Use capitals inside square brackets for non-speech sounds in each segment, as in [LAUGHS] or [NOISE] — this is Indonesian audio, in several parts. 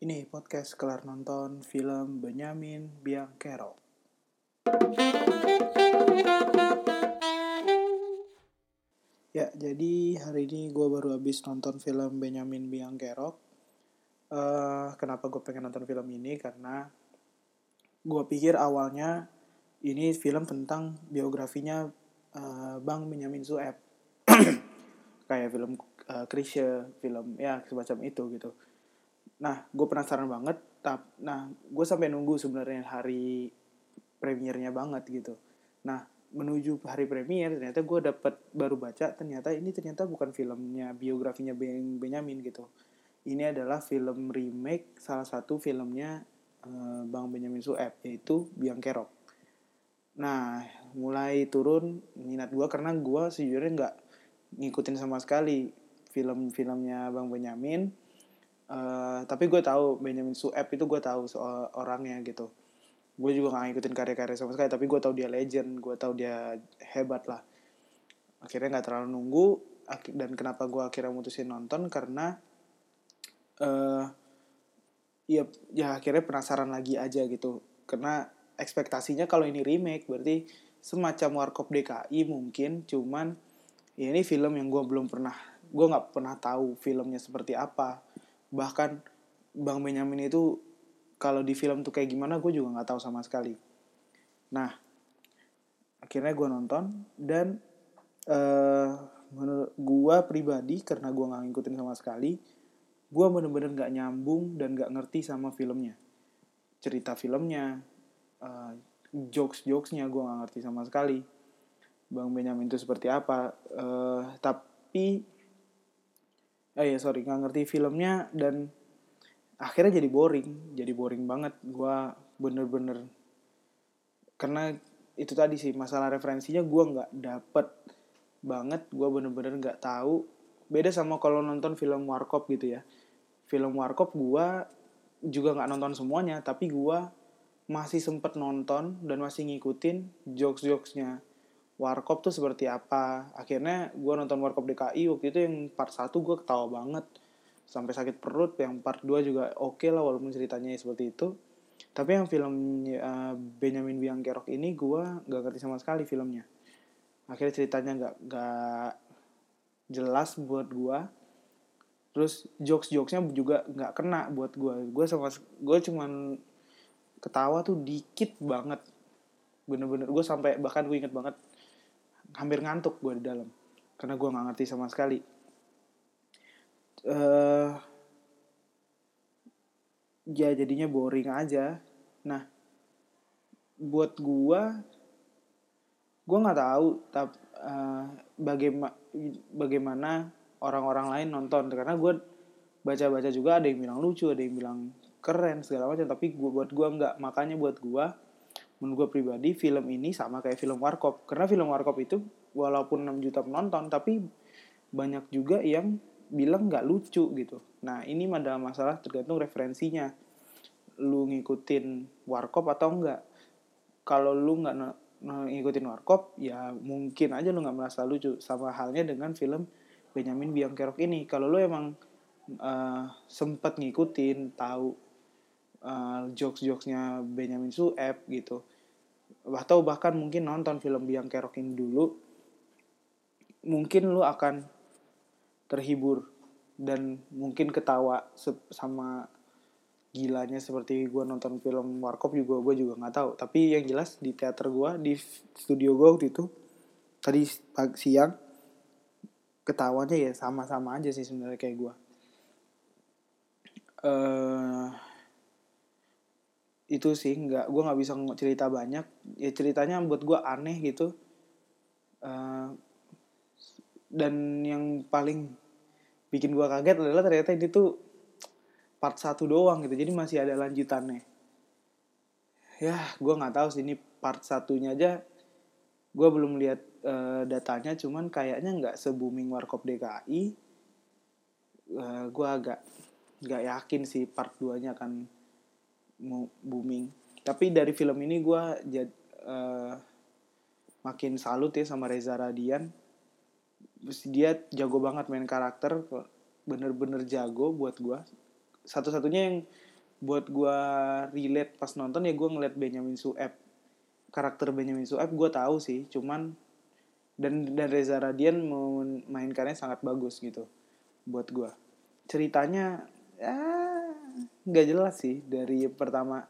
Ini podcast kelar nonton film Benyamin Biangkerok. Ya, jadi hari ini gue baru habis nonton film Benyamin Biangkerok. Eh, kenapa gue pengen nonton film ini? Karena gue pikir awalnya ini film tentang biografinya eh, Bang Benyamin Sueb. [CLEARS THROAT] Kayak film uh, film ya semacam itu gitu. Nah, gue penasaran banget. Tap, nah, gue sampai nunggu sebenarnya hari premiernya banget gitu. Nah, menuju hari premier ternyata gue dapat baru baca ternyata ini ternyata bukan filmnya biografinya Ben Benyamin gitu. Ini adalah film remake salah satu filmnya uh, Bang Benyamin Sueb yaitu Biang Kerok. Nah, mulai turun minat gue karena gue sejujurnya nggak ngikutin sama sekali film-filmnya Bang Benyamin. Uh, tapi gue tahu Benjamin Sueb itu gue tahu soal orangnya gitu. Gue juga gak ngikutin karya-karya sama sekali, tapi gue tahu dia legend, gue tahu dia hebat lah. Akhirnya nggak terlalu nunggu, dan kenapa gue akhirnya mutusin nonton karena uh, ya ya akhirnya penasaran lagi aja gitu. Karena ekspektasinya kalau ini remake berarti semacam Warkop DKI mungkin, cuman ya ini film yang gue belum pernah gue nggak pernah tahu filmnya seperti apa bahkan bang Benyamin itu kalau di film tuh kayak gimana gue juga nggak tahu sama sekali. Nah akhirnya gue nonton dan uh, menurut gue pribadi karena gue nggak ngikutin sama sekali gue bener-bener nggak nyambung dan nggak ngerti sama filmnya. Cerita filmnya uh, jokes jokesnya gue nggak ngerti sama sekali. Bang Benyamin itu seperti apa uh, tapi oh ya sorry nggak ngerti filmnya dan akhirnya jadi boring jadi boring banget. Gue bener-bener karena itu tadi sih masalah referensinya gue nggak dapet banget. Gue bener-bener nggak tahu. Beda sama kalau nonton film warkop gitu ya. Film warkop gue juga nggak nonton semuanya tapi gue masih sempet nonton dan masih ngikutin jokes-jokesnya Warkop tuh seperti apa. Akhirnya gue nonton Warkop DKI waktu itu yang part 1 gue ketawa banget. Sampai sakit perut. Yang part 2 juga oke okay lah walaupun ceritanya seperti itu. Tapi yang film uh, Benjamin Biangkerok ini gue gak ngerti sama sekali filmnya. Akhirnya ceritanya gak, gak jelas buat gue. Terus jokes-jokesnya juga gak kena buat gue. Gue sama gue cuman ketawa tuh dikit banget. Bener-bener gue sampai bahkan gue inget banget hampir ngantuk gue di dalam karena gue nggak ngerti sama sekali. Uh, ya jadinya boring aja. Nah buat gue gue nggak tahu tapi uh, bagaimana bagaimana orang-orang lain nonton. Karena gue baca-baca juga ada yang bilang lucu ada yang bilang keren segala macam. Tapi gue buat gue nggak. Makanya buat gue menurut gue pribadi film ini sama kayak film Warkop. Karena film Warkop itu walaupun 6 juta penonton tapi banyak juga yang bilang nggak lucu gitu. Nah ini adalah masalah tergantung referensinya. Lu ngikutin Warkop atau enggak kalau lu nggak ngikutin Warkop ya mungkin aja lu nggak merasa lucu. Sama halnya dengan film Benjamin Biangkerok ini. Kalau lu emang uh, sempet ngikutin tahu uh, jokes-jokesnya Benjamin Sueb gitu atau bahkan mungkin nonton film Biang Kerok ini dulu mungkin lu akan terhibur dan mungkin ketawa sama gilanya seperti gue nonton film Warkop juga gue juga nggak tahu. Tapi yang jelas di teater gue di studio gue waktu itu tadi pagi siang ketawanya ya sama-sama aja sih sebenarnya kayak gue uh, itu sih nggak gue nggak bisa cerita banyak. Ya ceritanya buat gue aneh gitu. Uh, dan yang paling bikin gue kaget adalah ternyata ini tuh part satu doang gitu. Jadi masih ada lanjutannya. Ya gue nggak tahu sih ini part satunya aja gue belum lihat uh, datanya. Cuman kayaknya nggak se booming warkop DKI uh, gue agak nggak yakin sih part 2 nya akan booming. Tapi dari film ini gue jad, uh, makin salut ya sama Reza Radian. Dia jago banget main karakter bener-bener jago buat gue satu-satunya yang buat gue relate pas nonton ya gue ngeliat Benjamin Sueb. Karakter Benjamin Sueb gue tahu sih cuman dan dan Reza Radian memainkannya sangat bagus gitu buat gue ceritanya ya nggak jelas sih dari pertama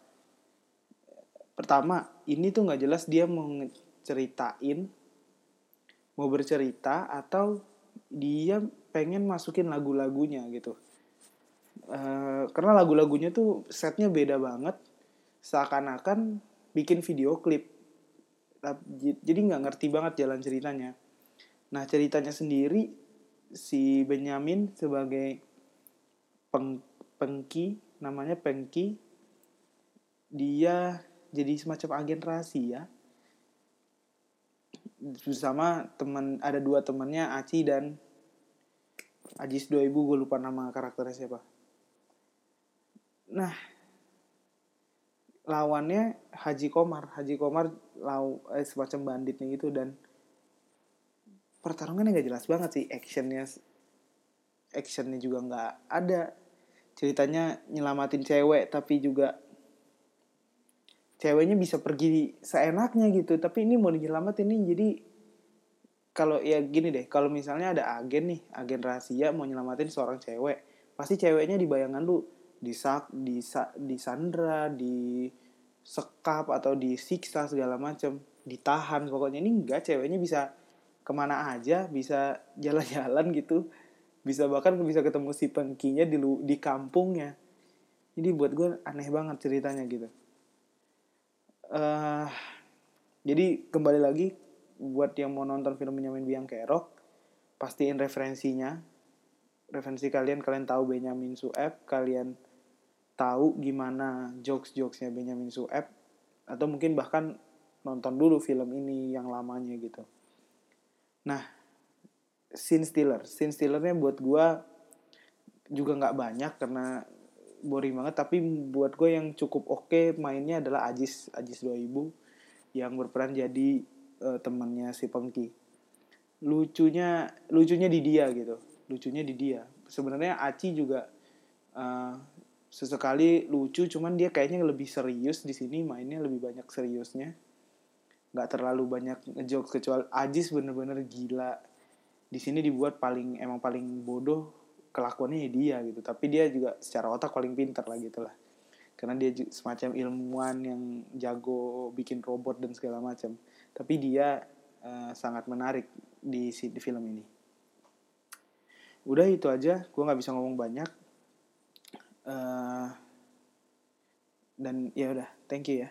pertama ini tuh nggak jelas dia mau ceritain mau bercerita atau dia pengen masukin lagu-lagunya gitu. Uh, karena lagu-lagunya tuh setnya beda banget seakan-akan bikin video klip. Jadi nggak ngerti banget jalan ceritanya. Nah ceritanya sendiri si Benyamin sebagai peng, pengki namanya pengki. Dia jadi semacam agen rahasia. Bersama teman ada dua temannya Aci dan Ajis 2000 gue lupa nama karakternya siapa. Nah lawannya Haji Komar. Haji Komar lau eh, semacam banditnya gitu dan pertarungannya nggak jelas banget sih. Actionnya actionnya juga nggak ada ceritanya nyelamatin cewek tapi juga ceweknya bisa pergi seenaknya gitu. Tapi ini mau dinyelamatin nih jadi kalau ya gini deh kalau misalnya ada agen nih agen rahasia mau nyelamatin seorang cewek pasti ceweknya di bayangan lu disak di disandra di sekap atau disiksa segala macem ditahan. Pokoknya ini enggak ceweknya bisa ke mana aja bisa [LAUGHS] jalan-jalan gitu bisa bahkan bisa ketemu si pengkinya di di kampungnya. Jadi buat gue aneh banget ceritanya gitu. Uh, jadi kembali lagi buat yang mau nonton film Benjamin Biang Kerok pastiin referensinya. Referensi kalian kalian tahu Benjamin Sueb kalian tahu gimana jokes-jokesnya Benjamin Sueb atau mungkin bahkan nonton dulu film ini yang lamanya gitu. Nah scene stealer. Scene stealernya buat gue juga nggak banyak karena boring banget tapi buat gue yang cukup oke okay mainnya adalah Ajis Ajis 2000 yang berperan jadi uh, temannya si Pengki. Lucunya lucunya di dia gitu. Lucunya di dia. Sebenarnya Aci juga uh, sesekali lucu cuman dia kayaknya lebih serius di sini mainnya lebih banyak seriusnya. Nggak terlalu banyak ngejokes kecuali Ajis bener-bener gila di sini dibuat paling emang paling bodoh kelakuannya ya dia gitu. Tapi dia juga secara otak paling pintar lah gitu lah. Karena dia semacam ilmuwan yang jago bikin robot dan segala macam. Tapi dia uh, sangat menarik di, di film ini. Udah itu aja gue nggak bisa ngomong banyak. Uh, dan ya udah thank you ya